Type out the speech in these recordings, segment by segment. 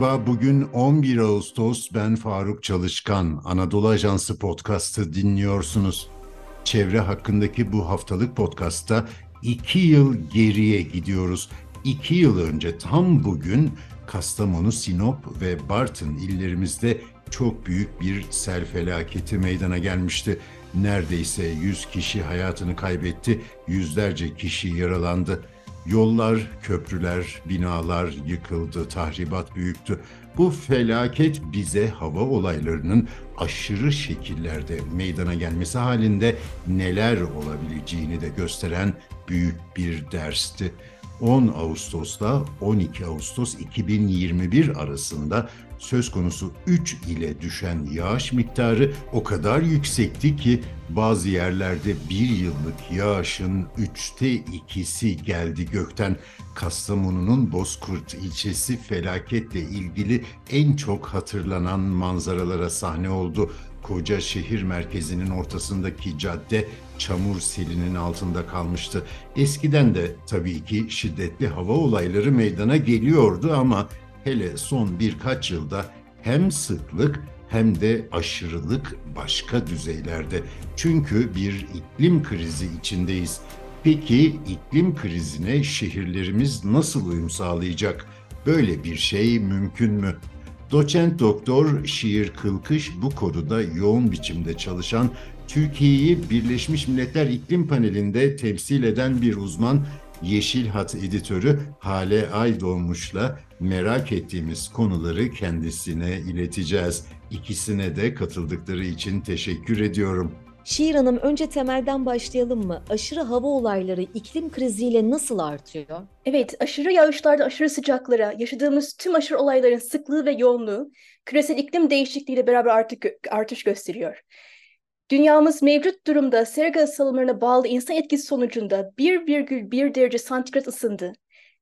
Merhaba, bugün 11 Ağustos. Ben Faruk Çalışkan. Anadolu Ajansı podcast'ı dinliyorsunuz. Çevre hakkındaki bu haftalık podcast'ta iki yıl geriye gidiyoruz. İki yıl önce tam bugün Kastamonu, Sinop ve Bartın illerimizde çok büyük bir sel felaketi meydana gelmişti. Neredeyse 100 kişi hayatını kaybetti, yüzlerce kişi yaralandı. Yollar, köprüler, binalar yıkıldı, tahribat büyüktü. Bu felaket bize hava olaylarının aşırı şekillerde meydana gelmesi halinde neler olabileceğini de gösteren büyük bir dersti. 10 Ağustos'la 12 Ağustos 2021 arasında söz konusu 3 ile düşen yağış miktarı o kadar yüksekti ki bazı yerlerde bir yıllık yağışın üçte ikisi geldi gökten. Kastamonu'nun Bozkurt ilçesi felaketle ilgili en çok hatırlanan manzaralara sahne oldu. Koca şehir merkezinin ortasındaki cadde çamur selinin altında kalmıştı. Eskiden de tabii ki şiddetli hava olayları meydana geliyordu ama hele son birkaç yılda hem sıklık hem de aşırılık başka düzeylerde. Çünkü bir iklim krizi içindeyiz. Peki iklim krizine şehirlerimiz nasıl uyum sağlayacak? Böyle bir şey mümkün mü? Doçent Doktor Şiir Kılkış bu konuda yoğun biçimde çalışan Türkiye'yi Birleşmiş Milletler İklim Paneli'nde temsil eden bir uzman Yeşil Hat editörü Hale Aydoğmuş'la merak ettiğimiz konuları kendisine ileteceğiz. İkisine de katıldıkları için teşekkür ediyorum. Şiir Hanım önce temelden başlayalım mı? Aşırı hava olayları iklim kriziyle nasıl artıyor? Evet, aşırı yağışlarda aşırı sıcaklara, yaşadığımız tüm aşırı olayların sıklığı ve yoğunluğu küresel iklim değişikliğiyle beraber artık artış gösteriyor. Dünyamız mevcut durumda sera salımlarına bağlı insan etkisi sonucunda 1,1 derece santigrat ısındı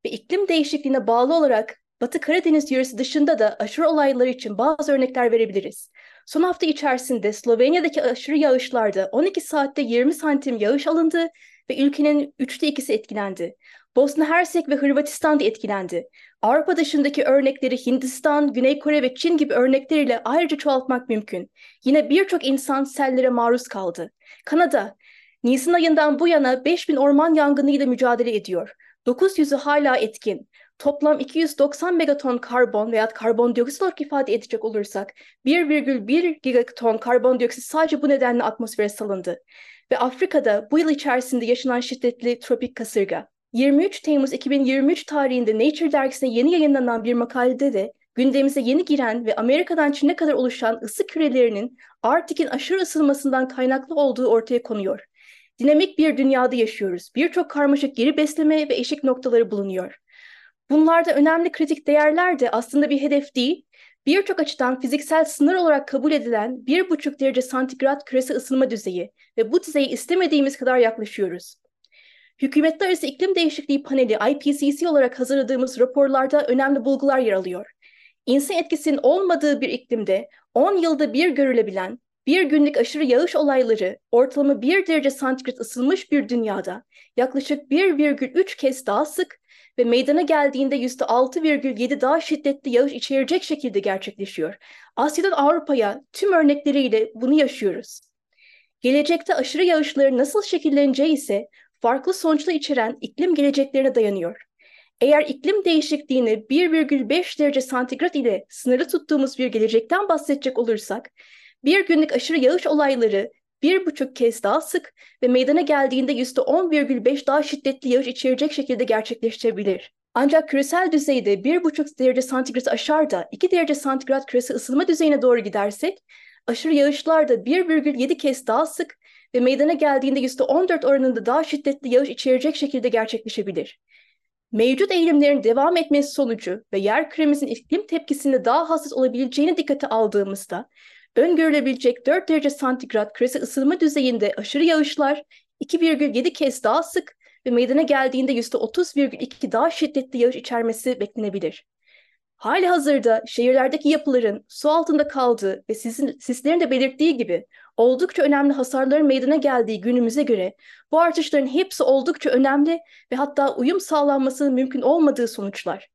ve iklim değişikliğine bağlı olarak Batı Karadeniz yöresi dışında da aşırı olaylar için bazı örnekler verebiliriz. Son hafta içerisinde Slovenya'daki aşırı yağışlarda 12 saatte 20 santim yağış alındı ve ülkenin üçte ikisi etkilendi. Bosna Hersek ve Hırvatistan da etkilendi. Avrupa dışındaki örnekleri Hindistan, Güney Kore ve Çin gibi örnekleriyle ayrıca çoğaltmak mümkün. Yine birçok insan sellere maruz kaldı. Kanada, Nisan ayından bu yana 5000 orman yangınıyla mücadele ediyor. 900'ü hala etkin. Toplam 290 megaton karbon veya karbondioksit olarak ifade edecek olursak 1,1 gigaton karbondioksit sadece bu nedenle atmosfere salındı. Ve Afrika'da bu yıl içerisinde yaşanan şiddetli tropik kasırga. 23 Temmuz 2023 tarihinde Nature dergisine yeni yayınlanan bir makalede de gündemimize yeni giren ve Amerika'dan Çin'e kadar oluşan ısı kürelerinin Arktik'in aşırı ısınmasından kaynaklı olduğu ortaya konuyor. Dinamik bir dünyada yaşıyoruz. Birçok karmaşık geri besleme ve eşik noktaları bulunuyor. Bunlarda önemli kritik değerler de aslında bir hedef değil, birçok açıdan fiziksel sınır olarak kabul edilen 1,5 derece santigrat küresel ısınma düzeyi ve bu düzeye istemediğimiz kadar yaklaşıyoruz. Hükümetler Arası İklim Değişikliği Paneli IPCC olarak hazırladığımız raporlarda önemli bulgular yer alıyor. İnsan etkisinin olmadığı bir iklimde 10 yılda bir görülebilen bir günlük aşırı yağış olayları ortalama 1 derece santigrat ısınmış bir dünyada yaklaşık 1,3 kez daha sık ve meydana geldiğinde %6,7 daha şiddetli yağış içerecek şekilde gerçekleşiyor. Asya'dan Avrupa'ya tüm örnekleriyle bunu yaşıyoruz. Gelecekte aşırı yağışların nasıl şekilleneceği ise farklı sonuçlar içeren iklim geleceklerine dayanıyor. Eğer iklim değişikliğini 1,5 derece santigrat ile sınırlı tuttuğumuz bir gelecekten bahsedecek olursak, bir günlük aşırı yağış olayları bir buçuk kez daha sık ve meydana geldiğinde yüzde 10,5 daha şiddetli yağış içerecek şekilde gerçekleşebilir. Ancak küresel düzeyde bir buçuk derece santigrat aşar da 2 derece santigrat küresel ısınma düzeyine doğru gidersek, aşırı yağışlar da 1,7 kez daha sık ve meydana geldiğinde %14 oranında daha şiddetli yağış içerecek şekilde gerçekleşebilir. Mevcut eğilimlerin devam etmesi sonucu ve yer küremizin iklim tepkisinde daha hassas olabileceğini dikkate aldığımızda öngörülebilecek 4 derece santigrat küresel ısınma düzeyinde aşırı yağışlar 2,7 kez daha sık ve meydana geldiğinde %30,2 daha şiddetli yağış içermesi beklenebilir. Hali hazırda şehirlerdeki yapıların su altında kaldığı ve sizin, sizlerin de belirttiği gibi oldukça önemli hasarların meydana geldiği günümüze göre bu artışların hepsi oldukça önemli ve hatta uyum sağlanmasının mümkün olmadığı sonuçlar.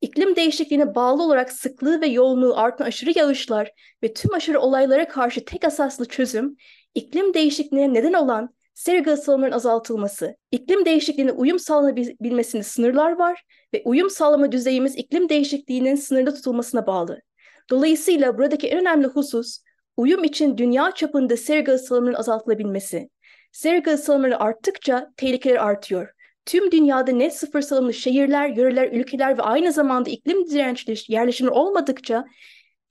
İklim değişikliğine bağlı olarak sıklığı ve yoğunluğu artan aşırı yağışlar ve tüm aşırı olaylara karşı tek asaslı çözüm, iklim değişikliğine neden olan sera gazı salımlarının azaltılması, iklim değişikliğine uyum sağlanabilmesinde sınırlar var ve uyum sağlama düzeyimiz iklim değişikliğinin sınırda tutulmasına bağlı. Dolayısıyla buradaki en önemli husus, uyum için dünya çapında sera gazı salımlarının azaltılabilmesi. Sera gazı salımları arttıkça tehlikeler artıyor tüm dünyada net sıfır salımlı şehirler, yöreler, ülkeler ve aynı zamanda iklim dirençli yerleşimler olmadıkça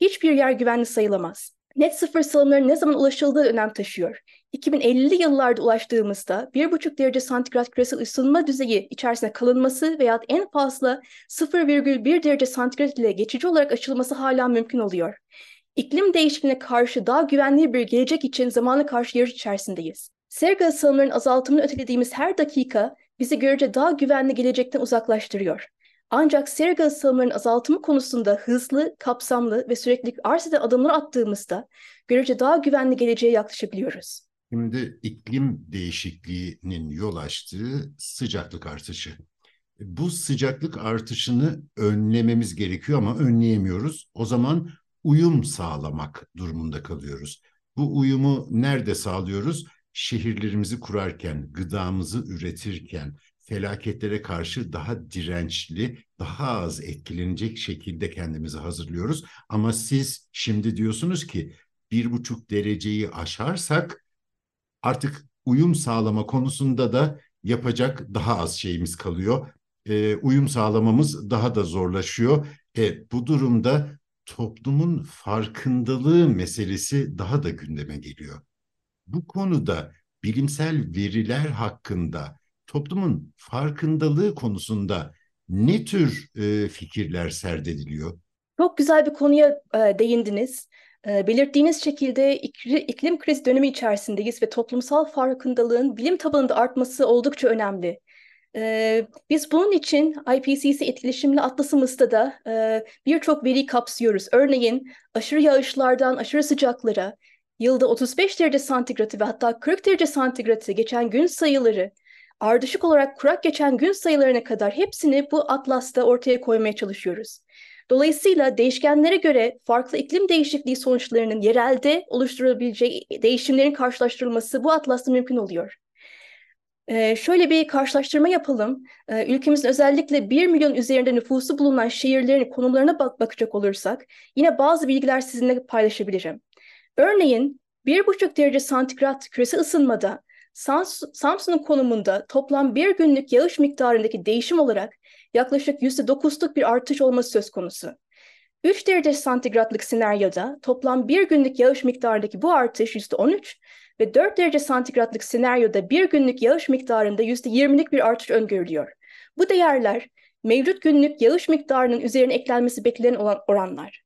hiçbir yer güvenli sayılamaz. Net sıfır salımların ne zaman ulaşıldığı önem taşıyor. 2050'li yıllarda ulaştığımızda 1,5 derece santigrat küresel ısınma düzeyi içerisinde kalınması veya en fazla 0,1 derece santigrat ile geçici olarak açılması hala mümkün oluyor. İklim değişikliğine karşı daha güvenli bir gelecek için zamanla karşı yarış içerisindeyiz. Sera gazı azaltımını ötelediğimiz her dakika bizi görece daha güvenli gelecekten uzaklaştırıyor. Ancak sera gazı salımlarının azaltımı konusunda hızlı, kapsamlı ve sürekli arz eden adımlar attığımızda görece daha güvenli geleceğe yaklaşabiliyoruz. Şimdi iklim değişikliğinin yol açtığı sıcaklık artışı. Bu sıcaklık artışını önlememiz gerekiyor ama önleyemiyoruz. O zaman uyum sağlamak durumunda kalıyoruz. Bu uyumu nerede sağlıyoruz? şehirlerimizi kurarken, gıdamızı üretirken felaketlere karşı daha dirençli, daha az etkilenecek şekilde kendimizi hazırlıyoruz. Ama siz şimdi diyorsunuz ki bir buçuk dereceyi aşarsak artık uyum sağlama konusunda da yapacak daha az şeyimiz kalıyor. E, uyum sağlamamız daha da zorlaşıyor. E, bu durumda toplumun farkındalığı meselesi daha da gündeme geliyor bu konuda bilimsel veriler hakkında toplumun farkındalığı konusunda ne tür e, fikirler serdediliyor? Çok güzel bir konuya e, değindiniz. E, belirttiğiniz şekilde iklim krizi dönemi içerisindeyiz ve toplumsal farkındalığın bilim tabanında artması oldukça önemli. E, biz bunun için IPCC etkileşimli atlasımızda da e, birçok veri kapsıyoruz. Örneğin aşırı yağışlardan aşırı sıcaklara, yılda 35 derece santigratı ve hatta 40 derece santigratı geçen gün sayıları, ardışık olarak kurak geçen gün sayılarına kadar hepsini bu atlasta ortaya koymaya çalışıyoruz. Dolayısıyla değişkenlere göre farklı iklim değişikliği sonuçlarının yerelde oluşturulabileceği değişimlerin karşılaştırılması bu atlasta mümkün oluyor. Ee, şöyle bir karşılaştırma yapalım. Ee, ülkemizin özellikle 1 milyon üzerinde nüfusu bulunan şehirlerin konumlarına bak bakacak olursak yine bazı bilgiler sizinle paylaşabilirim. Örneğin 1,5 derece santigrat küresel ısınmada Samsun'un konumunda toplam bir günlük yağış miktarındaki değişim olarak yaklaşık %9'luk bir artış olması söz konusu. 3 derece santigratlık senaryoda toplam bir günlük yağış miktarındaki bu artış %13 ve 4 derece santigratlık senaryoda bir günlük yağış miktarında %20'lik bir artış öngörülüyor. Bu değerler mevcut günlük yağış miktarının üzerine eklenmesi beklenen olan oranlar.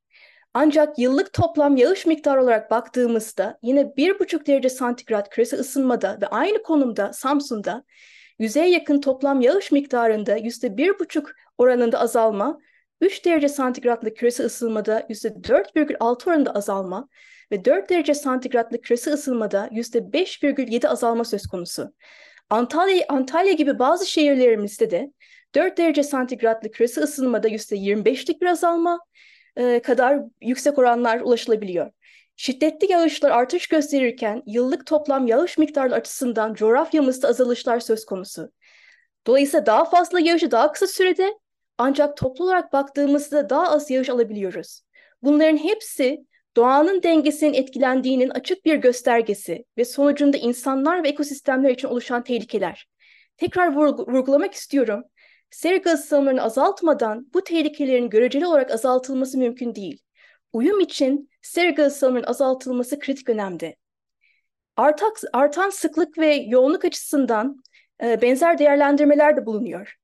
Ancak yıllık toplam yağış miktarı olarak baktığımızda yine 1,5 derece santigrat küresel ısınmada ve aynı konumda Samsun'da yüzeye yakın toplam yağış miktarında %1,5 oranında azalma, 3 derece santigratlı küresel ısınmada %4,6 oranında azalma ve 4 derece santigratlı küresel ısınmada %5,7 azalma söz konusu. Antalya, Antalya gibi bazı şehirlerimizde de 4 derece santigratlı küresel ısınmada %25'lik bir azalma, e, kadar yüksek oranlar ulaşılabiliyor. Şiddetli yağışlar artış gösterirken yıllık toplam yağış miktarı açısından coğrafyamızda azalışlar söz konusu. Dolayısıyla daha fazla yağışı daha kısa sürede ancak toplu olarak baktığımızda daha az yağış alabiliyoruz. Bunların hepsi doğanın dengesinin etkilendiğinin açık bir göstergesi ve sonucunda insanlar ve ekosistemler için oluşan tehlikeler. Tekrar vurgulamak istiyorum sera gazı salımlarını azaltmadan bu tehlikelerin göreceli olarak azaltılması mümkün değil. Uyum için gazı salımlarının azaltılması kritik önemde. Artak, artan sıklık ve yoğunluk açısından e, benzer değerlendirmeler de bulunuyor.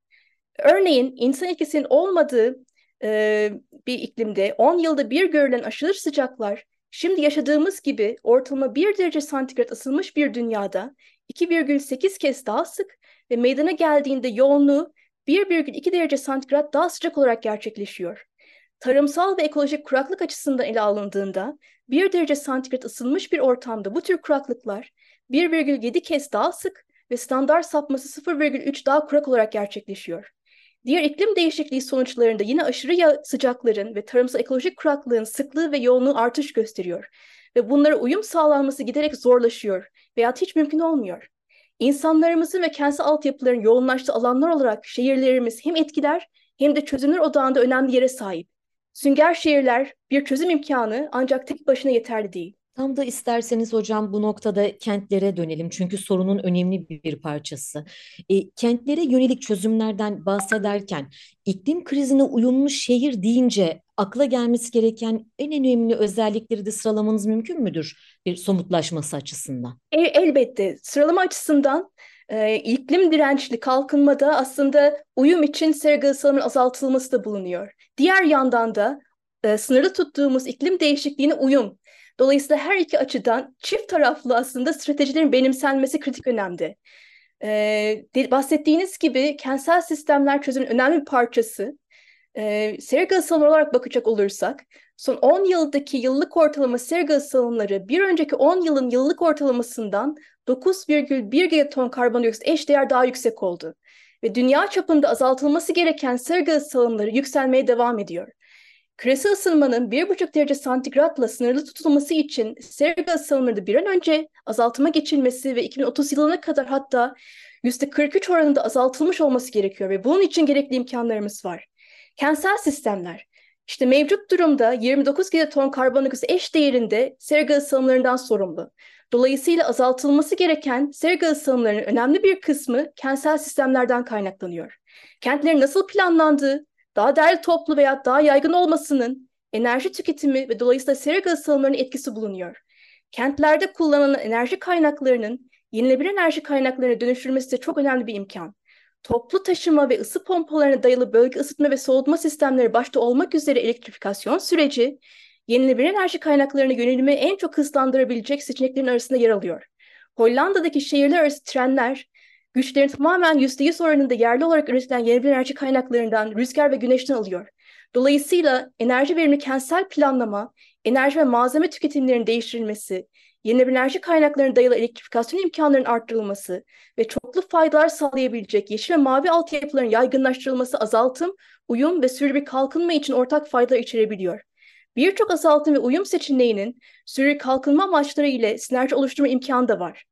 Örneğin insan etkisinin olmadığı e, bir iklimde 10 yılda bir görülen aşırı sıcaklar şimdi yaşadığımız gibi ortalama 1 derece santigrat ısınmış bir dünyada 2,8 kez daha sık ve meydana geldiğinde yoğunluğu 1,2 derece santigrat daha sıcak olarak gerçekleşiyor. Tarımsal ve ekolojik kuraklık açısından ele alındığında 1 derece santigrat ısınmış bir ortamda bu tür kuraklıklar 1,7 kez daha sık ve standart sapması 0,3 daha kurak olarak gerçekleşiyor. Diğer iklim değişikliği sonuçlarında yine aşırı sıcakların ve tarımsal ekolojik kuraklığın sıklığı ve yoğunluğu artış gösteriyor. Ve bunlara uyum sağlanması giderek zorlaşıyor veya hiç mümkün olmuyor. İnsanlarımızın ve kentsel altyapıların yoğunlaştığı alanlar olarak şehirlerimiz hem etkiler hem de çözümler odağında önemli yere sahip. Sünger şehirler bir çözüm imkanı ancak tek başına yeterli değil. Tam da isterseniz hocam bu noktada kentlere dönelim çünkü sorunun önemli bir parçası. E, kentlere yönelik çözümlerden bahsederken iklim krizine uyumlu şehir deyince akla gelmesi gereken en önemli özellikleri de sıralamanız mümkün müdür bir somutlaşması açısından? E, elbette sıralama açısından e, iklim dirençli kalkınmada aslında uyum için sera gazı salımının azaltılması da bulunuyor. Diğer yandan da e, sınırlı tuttuğumuz iklim değişikliğine uyum Dolayısıyla her iki açıdan çift taraflı aslında stratejilerin benimsenmesi kritik önemli. Ee, bahsettiğiniz gibi kentsel sistemler çözümün önemli bir parçası. Ee, sera gazı salımları olarak bakacak olursak, son 10 yıldaki yıllık ortalama sera gazı salımları bir önceki 10 yılın yıllık ortalamasından 9,1 gigaton karbondioksit eşdeğer daha yüksek oldu. Ve dünya çapında azaltılması gereken sera gazı salımları yükselmeye devam ediyor. Küresel ısınmanın 1,5 derece santigratla sınırlı tutulması için sera gaz salımlarında bir an önce azaltıma geçilmesi ve 2030 yılına kadar hatta %43 oranında azaltılmış olması gerekiyor ve bunun için gerekli imkanlarımız var. Kentsel sistemler, işte mevcut durumda 29 gigaton karbondioksit eş değerinde sera gazı salımlarından sorumlu. Dolayısıyla azaltılması gereken sera gazı salımlarının önemli bir kısmı kentsel sistemlerden kaynaklanıyor. Kentlerin nasıl planlandığı, daha değerli toplu veya daha yaygın olmasının enerji tüketimi ve dolayısıyla sera gazı salımlarının etkisi bulunuyor. Kentlerde kullanılan enerji kaynaklarının yenilenebilir enerji kaynaklarına dönüştürülmesi de çok önemli bir imkan. Toplu taşıma ve ısı pompalarına dayalı bölge ısıtma ve soğutma sistemleri başta olmak üzere elektrifikasyon süreci, yenilenebilir enerji kaynaklarına yönelimi en çok hızlandırabilecek seçeneklerin arasında yer alıyor. Hollanda'daki şehirler arası trenler güçlerin tamamen %100 oranında yerli olarak üretilen yenilenebilir enerji kaynaklarından, rüzgar ve güneşten alıyor. Dolayısıyla enerji verimli kentsel planlama, enerji ve malzeme tüketimlerinin değiştirilmesi, yenilenebilir enerji kaynaklarına dayalı elektrifikasyon imkanlarının arttırılması ve çoklu faydalar sağlayabilecek yeşil ve mavi altyapıların yaygınlaştırılması azaltım, uyum ve sürdürülebilir kalkınma için ortak faydalar içerebiliyor. Birçok azaltım ve uyum seçeneğinin sürdürülebilir kalkınma amaçları ile sinerji oluşturma imkanı da var.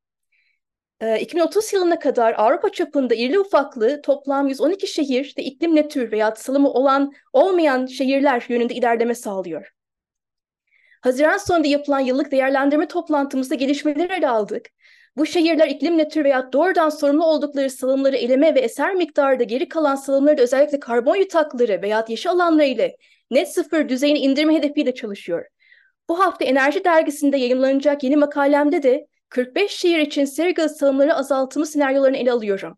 2030 ee, yılına kadar Avrupa çapında irili ufaklı toplam 112 şehir de iklim nötr veya salımı olan olmayan şehirler yönünde ilerleme sağlıyor. Haziran sonunda yapılan yıllık değerlendirme toplantımızda gelişmeleri ele aldık. Bu şehirler iklim nötr veya doğrudan sorumlu oldukları salımları eleme ve eser miktarda geri kalan salımları da özellikle karbon yutakları veya yeşil alanları ile net sıfır düzeyini indirme hedefiyle çalışıyor. Bu hafta Enerji Dergisi'nde yayınlanacak yeni makalemde de 45 şehir için sera gazı salımları azaltımı senaryolarını ele alıyorum.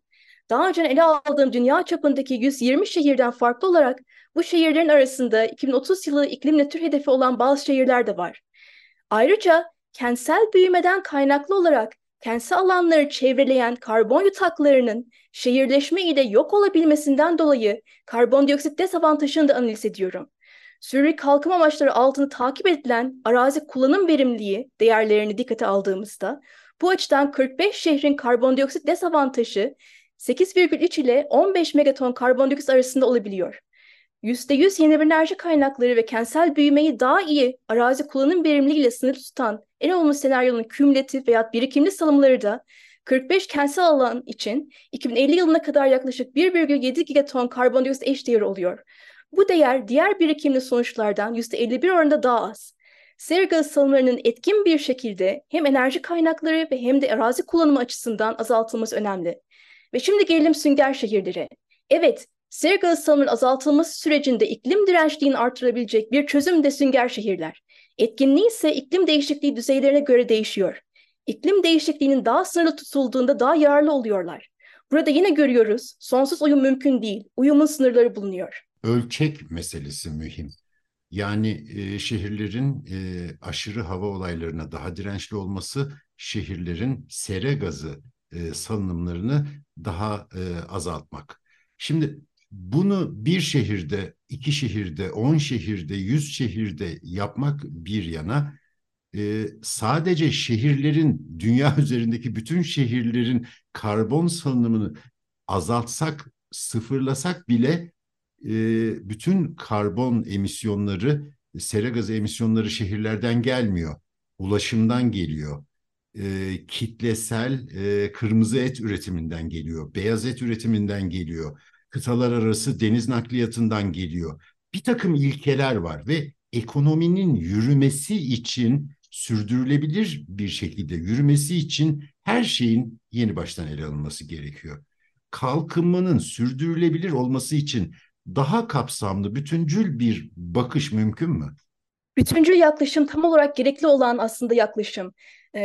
Daha önce ele aldığım dünya çapındaki 120 şehirden farklı olarak bu şehirlerin arasında 2030 yılı iklim nötr hedefi olan bazı şehirler de var. Ayrıca kentsel büyümeden kaynaklı olarak kentsel alanları çevreleyen karbon yutaklarının şehirleşme ile yok olabilmesinden dolayı karbondioksit dezavantajını da analiz ediyorum. Sürü kalkım amaçları altında takip edilen arazi kullanım verimliliği değerlerini dikkate aldığımızda bu açıdan 45 şehrin karbondioksit dezavantajı 8,3 ile 15 megaton karbondioksit arasında olabiliyor. %100 yenilenebilir enerji kaynakları ve kentsel büyümeyi daha iyi arazi kullanım verimliliğiyle sınır tutan en olumlu senaryonun kümülatif veya birikimli salımları da 45 kentsel alan için 2050 yılına kadar yaklaşık 1,7 gigaton karbondioksit eşdeğeri oluyor. Bu değer diğer birikimli sonuçlardan %51 oranında daha az. Sera gazı salımlarının etkin bir şekilde hem enerji kaynakları ve hem de arazi kullanımı açısından azaltılması önemli. Ve şimdi gelelim sünger şehirlere. Evet, sera gazı salımının azaltılması sürecinde iklim dirençliğini artırabilecek bir çözüm de sünger şehirler. Etkinliği ise iklim değişikliği düzeylerine göre değişiyor. İklim değişikliğinin daha sınırlı tutulduğunda daha yararlı oluyorlar. Burada yine görüyoruz, sonsuz uyum mümkün değil, uyumun sınırları bulunuyor ölçek meselesi mühim. Yani e, şehirlerin e, aşırı hava olaylarına daha dirençli olması şehirlerin sere gazı e, salınımlarını daha e, azaltmak. Şimdi bunu bir şehirde, iki şehirde, on şehirde, yüz şehirde yapmak bir yana e, sadece şehirlerin, dünya üzerindeki bütün şehirlerin karbon salınımını azaltsak sıfırlasak bile bütün karbon emisyonları, sera gazı emisyonları şehirlerden gelmiyor. Ulaşımdan geliyor. Kitlesel kırmızı et üretiminden geliyor. Beyaz et üretiminden geliyor. Kıtalar arası deniz nakliyatından geliyor. Bir takım ilkeler var ve ekonominin yürümesi için sürdürülebilir bir şekilde yürümesi için her şeyin yeni baştan ele alınması gerekiyor. Kalkınmanın sürdürülebilir olması için daha kapsamlı, bütüncül bir bakış mümkün mü? Bütüncül yaklaşım tam olarak gerekli olan aslında yaklaşım.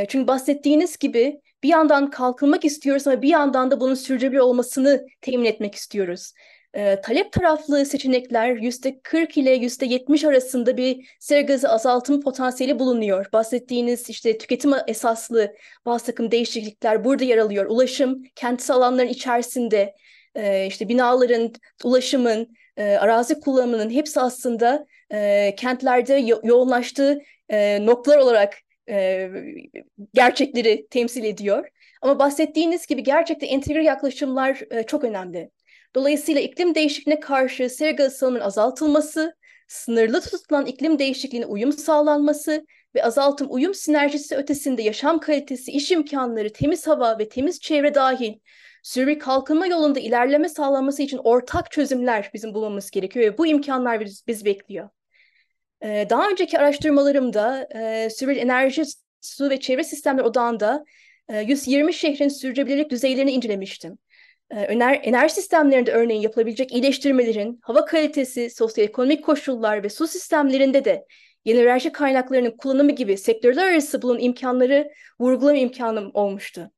Çünkü bahsettiğiniz gibi bir yandan kalkınmak istiyoruz ama bir yandan da bunun sürdürülebilir olmasını temin etmek istiyoruz. E, talep taraflı seçenekler %40 ile %70 arasında bir sera gazı azaltım potansiyeli bulunuyor. Bahsettiğiniz işte tüketim esaslı bazı takım değişiklikler burada yer alıyor. Ulaşım, kentsel alanların içerisinde e, işte binaların, ulaşımın, e, arazi kullanımının hepsi aslında e, kentlerde yo yoğunlaştığı e, noktalar olarak gerçekleri temsil ediyor. Ama bahsettiğiniz gibi gerçekten entegre yaklaşımlar çok önemli. Dolayısıyla iklim değişikliğine karşı sera gazı azaltılması, sınırlı tutulan iklim değişikliğine uyum sağlanması ve azaltım uyum sinerjisi ötesinde yaşam kalitesi, iş imkanları, temiz hava ve temiz çevre dahil sürekli kalkınma yolunda ilerleme sağlanması için ortak çözümler bizim bulmamız gerekiyor ve bu imkanlar biz, biz bekliyor. Ee, daha önceki araştırmalarımda e, Sivil Enerji, Su ve Çevre Sistemleri Odağı'nda e, 120 şehrin sürdürülebilirlik düzeylerini incelemiştim. Ee, Ener enerji sistemlerinde örneğin yapılabilecek iyileştirmelerin hava kalitesi, sosyoekonomik koşullar ve su sistemlerinde de yeni enerji kaynaklarının kullanımı gibi sektörler arası bulunan imkanları vurgulama imkanım olmuştu.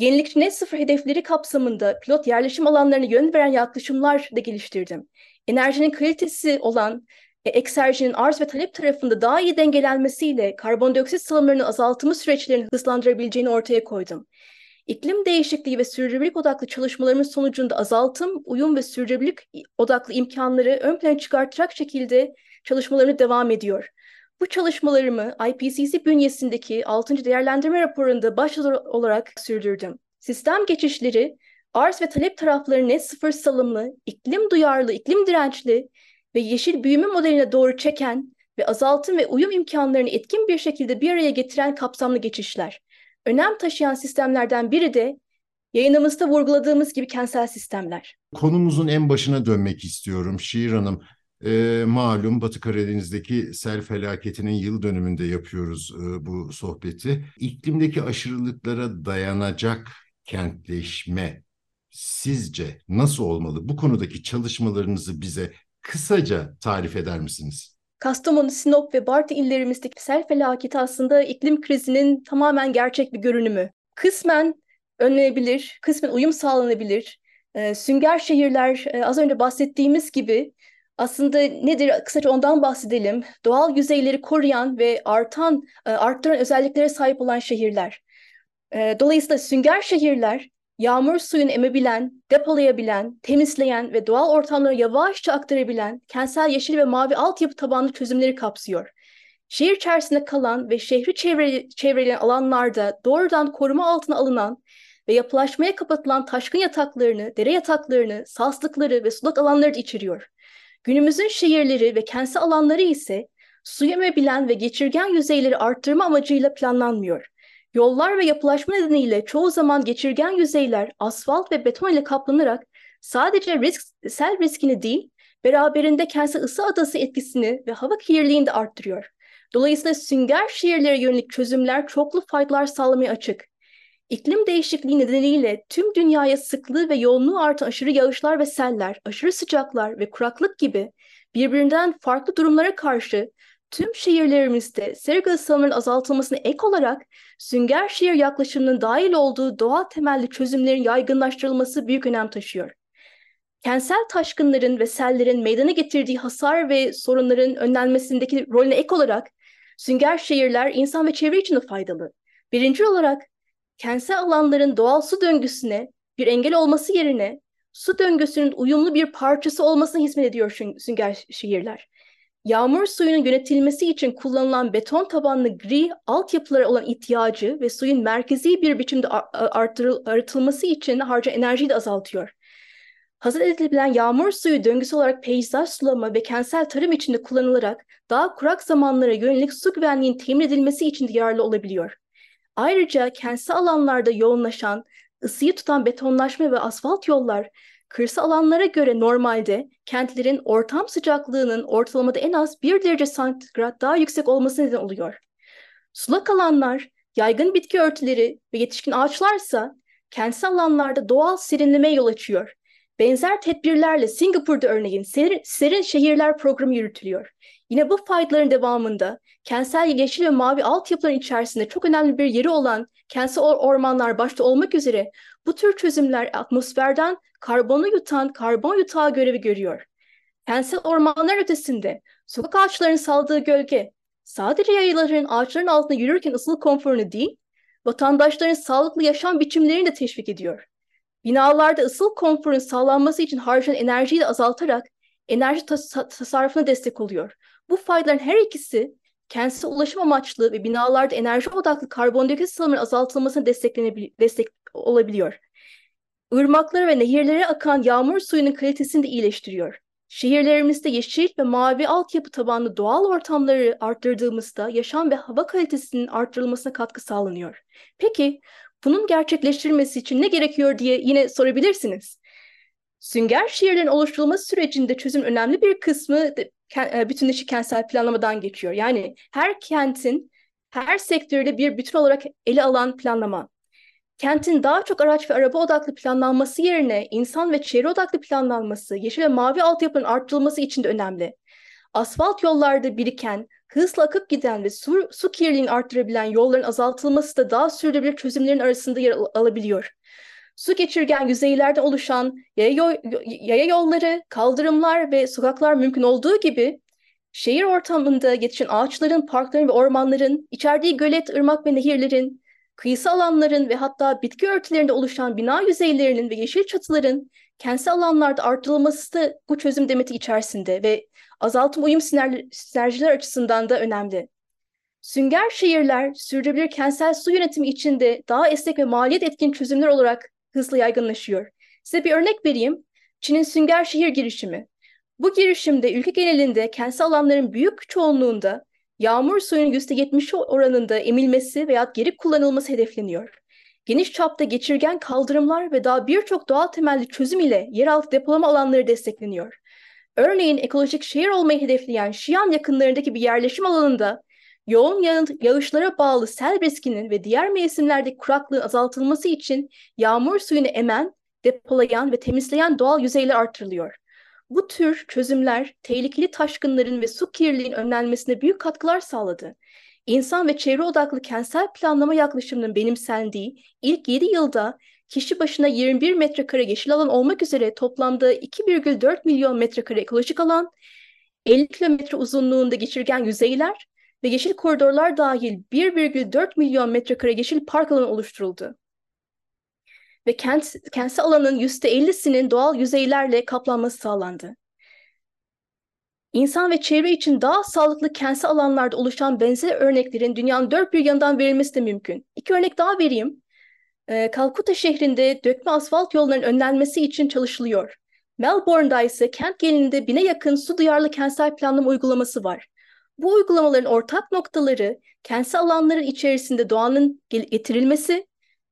Yenilikçi net sıfır hedefleri kapsamında pilot yerleşim alanlarına yön veren yaklaşımlar da geliştirdim. Enerjinin kalitesi olan e, ekserjinin arz ve talep tarafında daha iyi dengelenmesiyle karbondioksit salımlarının azaltımı süreçlerini hızlandırabileceğini ortaya koydum. İklim değişikliği ve sürdürülebilirlik odaklı çalışmalarımız sonucunda azaltım, uyum ve sürdürülebilirlik odaklı imkanları ön plana çıkartacak şekilde çalışmalarını devam ediyor. Bu çalışmalarımı IPCC bünyesindeki 6. değerlendirme raporunda başlıca olarak sürdürdüm. Sistem geçişleri, arz ve talep tarafları net sıfır salımlı, iklim duyarlı, iklim dirençli ve yeşil büyüme modeline doğru çeken ve azaltım ve uyum imkanlarını etkin bir şekilde bir araya getiren kapsamlı geçişler önem taşıyan sistemlerden biri de yayınımızda vurguladığımız gibi kentsel sistemler. Konumuzun en başına dönmek istiyorum Şiir Hanım. E, malum Batı Karadeniz'deki sel felaketinin yıl dönümünde yapıyoruz e, bu sohbeti. İklimdeki aşırılıklara dayanacak kentleşme sizce nasıl olmalı? Bu konudaki çalışmalarınızı bize kısaca tarif eder misiniz? Kastamonu, Sinop ve Bartı illerimizdeki sel felaketi aslında iklim krizinin tamamen gerçek bir görünümü. Kısmen önlenebilir, kısmen uyum sağlanabilir. E, sünger şehirler e, az önce bahsettiğimiz gibi aslında nedir? Kısaca ondan bahsedelim. Doğal yüzeyleri koruyan ve artan, e, arttıran özelliklere sahip olan şehirler. E, dolayısıyla sünger şehirler yağmur suyunu emebilen, depolayabilen, temizleyen ve doğal ortamlara yavaşça aktarabilen kentsel yeşil ve mavi altyapı tabanlı çözümleri kapsıyor. Şehir içerisinde kalan ve şehri çevre, çevreleyen alanlarda doğrudan koruma altına alınan ve yapılaşmaya kapatılan taşkın yataklarını, dere yataklarını, saslıkları ve sulak alanları da içeriyor. Günümüzün şehirleri ve kentsel alanları ise su emebilen ve geçirgen yüzeyleri arttırma amacıyla planlanmıyor. Yollar ve yapılaşma nedeniyle çoğu zaman geçirgen yüzeyler asfalt ve beton ile kaplanarak sadece risk, sel riskini değil, beraberinde kentsel ısı adası etkisini ve hava kirliliğini de arttırıyor. Dolayısıyla sünger şehirlere yönelik çözümler çoklu faydalar sağlamaya açık. İklim değişikliği nedeniyle tüm dünyaya sıklığı ve yoğunluğu artan aşırı yağışlar ve seller, aşırı sıcaklar ve kuraklık gibi birbirinden farklı durumlara karşı tüm şehirlerimizde sera gazı azaltılmasına ek olarak sünger şehir yaklaşımının dahil olduğu doğal temelli çözümlerin yaygınlaştırılması büyük önem taşıyor. Kentsel taşkınların ve sellerin meydana getirdiği hasar ve sorunların önlenmesindeki rolüne ek olarak sünger şehirler insan ve çevre için de faydalı. Birinci olarak kentsel alanların doğal su döngüsüne bir engel olması yerine su döngüsünün uyumlu bir parçası olmasına hizmet ediyor sünger şehirler yağmur suyunun yönetilmesi için kullanılan beton tabanlı gri altyapılara olan ihtiyacı ve suyun merkezi bir biçimde artırılması için harca enerjiyi de azaltıyor. Hazır edilebilen yağmur suyu döngüsü olarak peyzaj sulama ve kentsel tarım içinde kullanılarak daha kurak zamanlara yönelik su güvenliğinin temin edilmesi için de yararlı olabiliyor. Ayrıca kentsel alanlarda yoğunlaşan, ısıyı tutan betonlaşma ve asfalt yollar kırsal alanlara göre normalde kentlerin ortam sıcaklığının ortalamada en az 1 derece santigrat daha yüksek olması neden oluyor. Sulak alanlar, yaygın bitki örtüleri ve yetişkin ağaçlarsa kentsel alanlarda doğal serinlemeye yol açıyor. Benzer tedbirlerle Singapur'da örneğin serin, serin şehirler programı yürütülüyor. Yine bu faydaların devamında kentsel yeşil ve mavi altyapıların içerisinde çok önemli bir yeri olan kentsel ormanlar başta olmak üzere bu tür çözümler atmosferden karbonu yutan karbon yutağı görevi görüyor. Kentsel ormanlar ötesinde sokak ağaçlarının saldığı gölge sadece yayaların ağaçların altında yürürken ısıl konforunu değil, vatandaşların sağlıklı yaşam biçimlerini de teşvik ediyor. Binalarda ısıl konforun sağlanması için harcanan enerjiyi de azaltarak enerji tas tasarrufuna destek oluyor. Bu faydaların her ikisi kentsel ulaşım amaçlı ve binalarda enerji odaklı karbondioksit salımının azaltılmasına destek olabiliyor. Irmaklara ve nehirlere akan yağmur suyunun kalitesini de iyileştiriyor. Şehirlerimizde yeşil ve mavi altyapı tabanlı doğal ortamları arttırdığımızda yaşam ve hava kalitesinin arttırılmasına katkı sağlanıyor. Peki bunun gerçekleştirilmesi için ne gerekiyor diye yine sorabilirsiniz. Sünger şehirlerin oluşturulması sürecinde çözüm önemli bir kısmı e, bütünleşik kentsel planlamadan geçiyor. Yani her kentin her sektörde bir bütün olarak ele alan planlama. Kentin daha çok araç ve araba odaklı planlanması yerine insan ve çevre odaklı planlanması, yeşil ve mavi altyapının arttırılması için de önemli. Asfalt yollarda biriken, hızla akıp giden ve su, su kirliliğini arttırabilen yolların azaltılması da daha sürdürülebilir çözümlerin arasında yer alabiliyor. Su geçirgen yüzeylerden oluşan yaya, yaya yolları, kaldırımlar ve sokaklar mümkün olduğu gibi şehir ortamında yetişen ağaçların, parkların ve ormanların, içerdiği gölet, ırmak ve nehirlerin, kıyısı alanların ve hatta bitki örtülerinde oluşan bina yüzeylerinin ve yeşil çatıların kentsel alanlarda artırılması da bu çözüm demeti içerisinde ve azaltım uyum sinerjiler açısından da önemli. Sünger şehirler sürdürülebilir kentsel su yönetimi içinde daha esnek ve maliyet etkin çözümler olarak hızlı yaygınlaşıyor. Size bir örnek vereyim. Çin'in sünger şehir girişimi. Bu girişimde ülke genelinde kentsel alanların büyük çoğunluğunda yağmur suyunun %70'i oranında emilmesi veya geri kullanılması hedefleniyor. Geniş çapta geçirgen kaldırımlar ve daha birçok doğal temelli çözüm ile yeraltı depolama alanları destekleniyor. Örneğin ekolojik şehir olmayı hedefleyen Şiyan yakınlarındaki bir yerleşim alanında yoğun yağ yağışlara bağlı sel riskinin ve diğer mevsimlerdeki kuraklığın azaltılması için yağmur suyunu emen, depolayan ve temizleyen doğal yüzeyler artırılıyor. Bu tür çözümler tehlikeli taşkınların ve su kirliliğinin önlenmesine büyük katkılar sağladı. İnsan ve çevre odaklı kentsel planlama yaklaşımının benimsendiği ilk 7 yılda kişi başına 21 metrekare yeşil alan olmak üzere toplamda 2,4 milyon metrekare ekolojik alan, 50 kilometre uzunluğunda geçirgen yüzeyler ve yeşil koridorlar dahil 1,4 milyon metrekare yeşil park alanı oluşturuldu. Ve kent, kentsel alanın %50'sinin doğal yüzeylerle kaplanması sağlandı. İnsan ve çevre için daha sağlıklı kentsel alanlarda oluşan benzer örneklerin dünyanın dört bir yanından verilmesi de mümkün. İki örnek daha vereyim. Ee, Kalkuta şehrinde dökme asfalt yollarının önlenmesi için çalışılıyor. Melbourne'da ise kent genelinde bine yakın su duyarlı kentsel planlama uygulaması var. Bu uygulamaların ortak noktaları kentsel alanların içerisinde doğanın getirilmesi,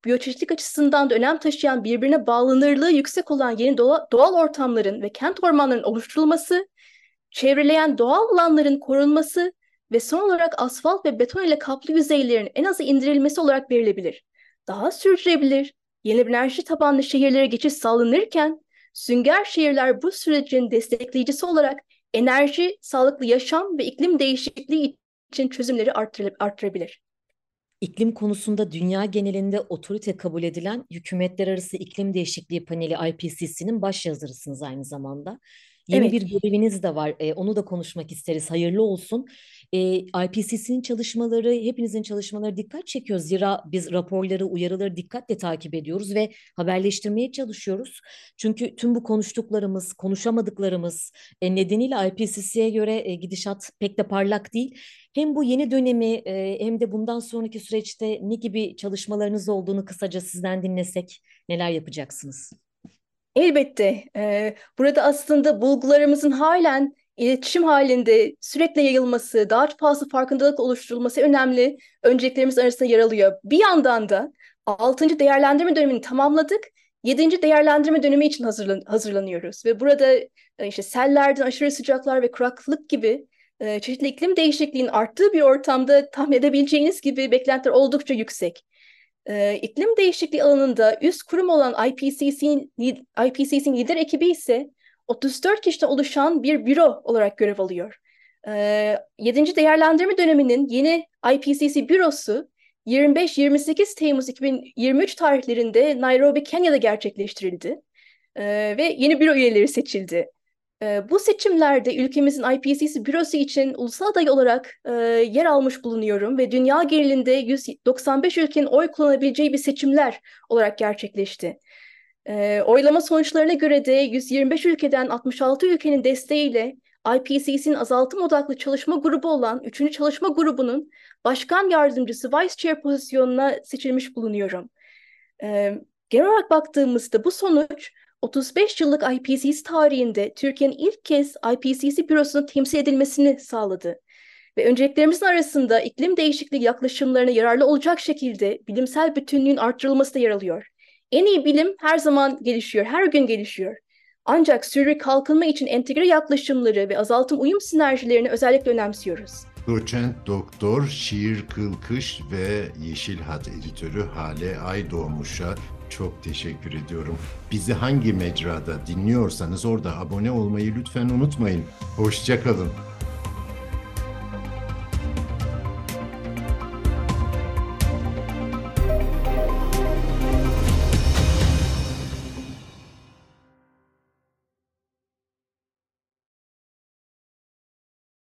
biyoçeşitlik açısından da önem taşıyan birbirine bağlanırlığı yüksek olan yeni doğal ortamların ve kent ormanlarının oluşturulması, çevreleyen doğal alanların korunması ve son olarak asfalt ve beton ile kaplı yüzeylerin en azı indirilmesi olarak verilebilir. Daha sürdürülebilir, yeni enerji tabanlı şehirlere geçiş sağlanırken, sünger şehirler bu sürecin destekleyicisi olarak enerji, sağlıklı yaşam ve iklim değişikliği için çözümleri arttırabilir. İklim konusunda dünya genelinde otorite kabul edilen Hükümetler Arası İklim Değişikliği Paneli IPCC'nin baş yazarısınız aynı zamanda. Yeni evet. bir göreviniz de var. E, onu da konuşmak isteriz. Hayırlı olsun. E, IPCC'nin çalışmaları, hepinizin çalışmaları dikkat çekiyor. Zira biz raporları, uyarıları dikkatle takip ediyoruz ve haberleştirmeye çalışıyoruz. Çünkü tüm bu konuştuklarımız, konuşamadıklarımız e, nedeniyle IPCC'ye göre e, gidişat pek de parlak değil. Hem bu yeni dönemi e, hem de bundan sonraki süreçte ne gibi çalışmalarınız olduğunu kısaca sizden dinlesek neler yapacaksınız? Elbette. E, burada aslında bulgularımızın halen iletişim halinde sürekli yayılması, daha fazla farkındalık oluşturulması önemli önceliklerimiz arasında yer alıyor. Bir yandan da 6. değerlendirme dönemini tamamladık. 7. değerlendirme dönemi için hazırlan hazırlanıyoruz ve burada işte sellerden aşırı sıcaklar ve kuraklık gibi e, çeşitli iklim değişikliğinin arttığı bir ortamda tahmin edebileceğiniz gibi beklentiler oldukça yüksek. E, iklim değişikliği alanında üst kurum olan IPCC'nin IPCC'nin lider ekibi ise 34 kişiden oluşan bir büro olarak görev alıyor. E, 7. değerlendirme döneminin yeni IPCC bürosu 25-28 Temmuz 2023 tarihlerinde Nairobi, Kenya'da gerçekleştirildi. E, ve yeni büro üyeleri seçildi. Bu seçimlerde ülkemizin IPCC bürosu için ulusal aday olarak yer almış bulunuyorum ve dünya genelinde 195 ülkenin oy kullanabileceği bir seçimler olarak gerçekleşti. Oylama sonuçlarına göre de 125 ülkeden 66 ülkenin desteğiyle IPCC'nin azaltım odaklı çalışma grubu olan 3. çalışma grubunun başkan yardımcısı Vice Chair pozisyonuna seçilmiş bulunuyorum. Genel olarak baktığımızda bu sonuç 35 yıllık IPCC tarihinde Türkiye'nin ilk kez IPCC bürosunun temsil edilmesini sağladı. Ve önceliklerimizin arasında iklim değişikliği yaklaşımlarına yararlı olacak şekilde bilimsel bütünlüğün arttırılması da yer alıyor. En iyi bilim her zaman gelişiyor, her gün gelişiyor. Ancak sürdürülebilir kalkınma için entegre yaklaşımları ve azaltım uyum sinerjilerini özellikle önemsiyoruz. Doçent Doktor Şiir Kılkış ve Yeşil Hat editörü Hale Aydoğmuş'a çok teşekkür ediyorum. Bizi hangi mecrada dinliyorsanız orada abone olmayı lütfen unutmayın. Hoşçakalın.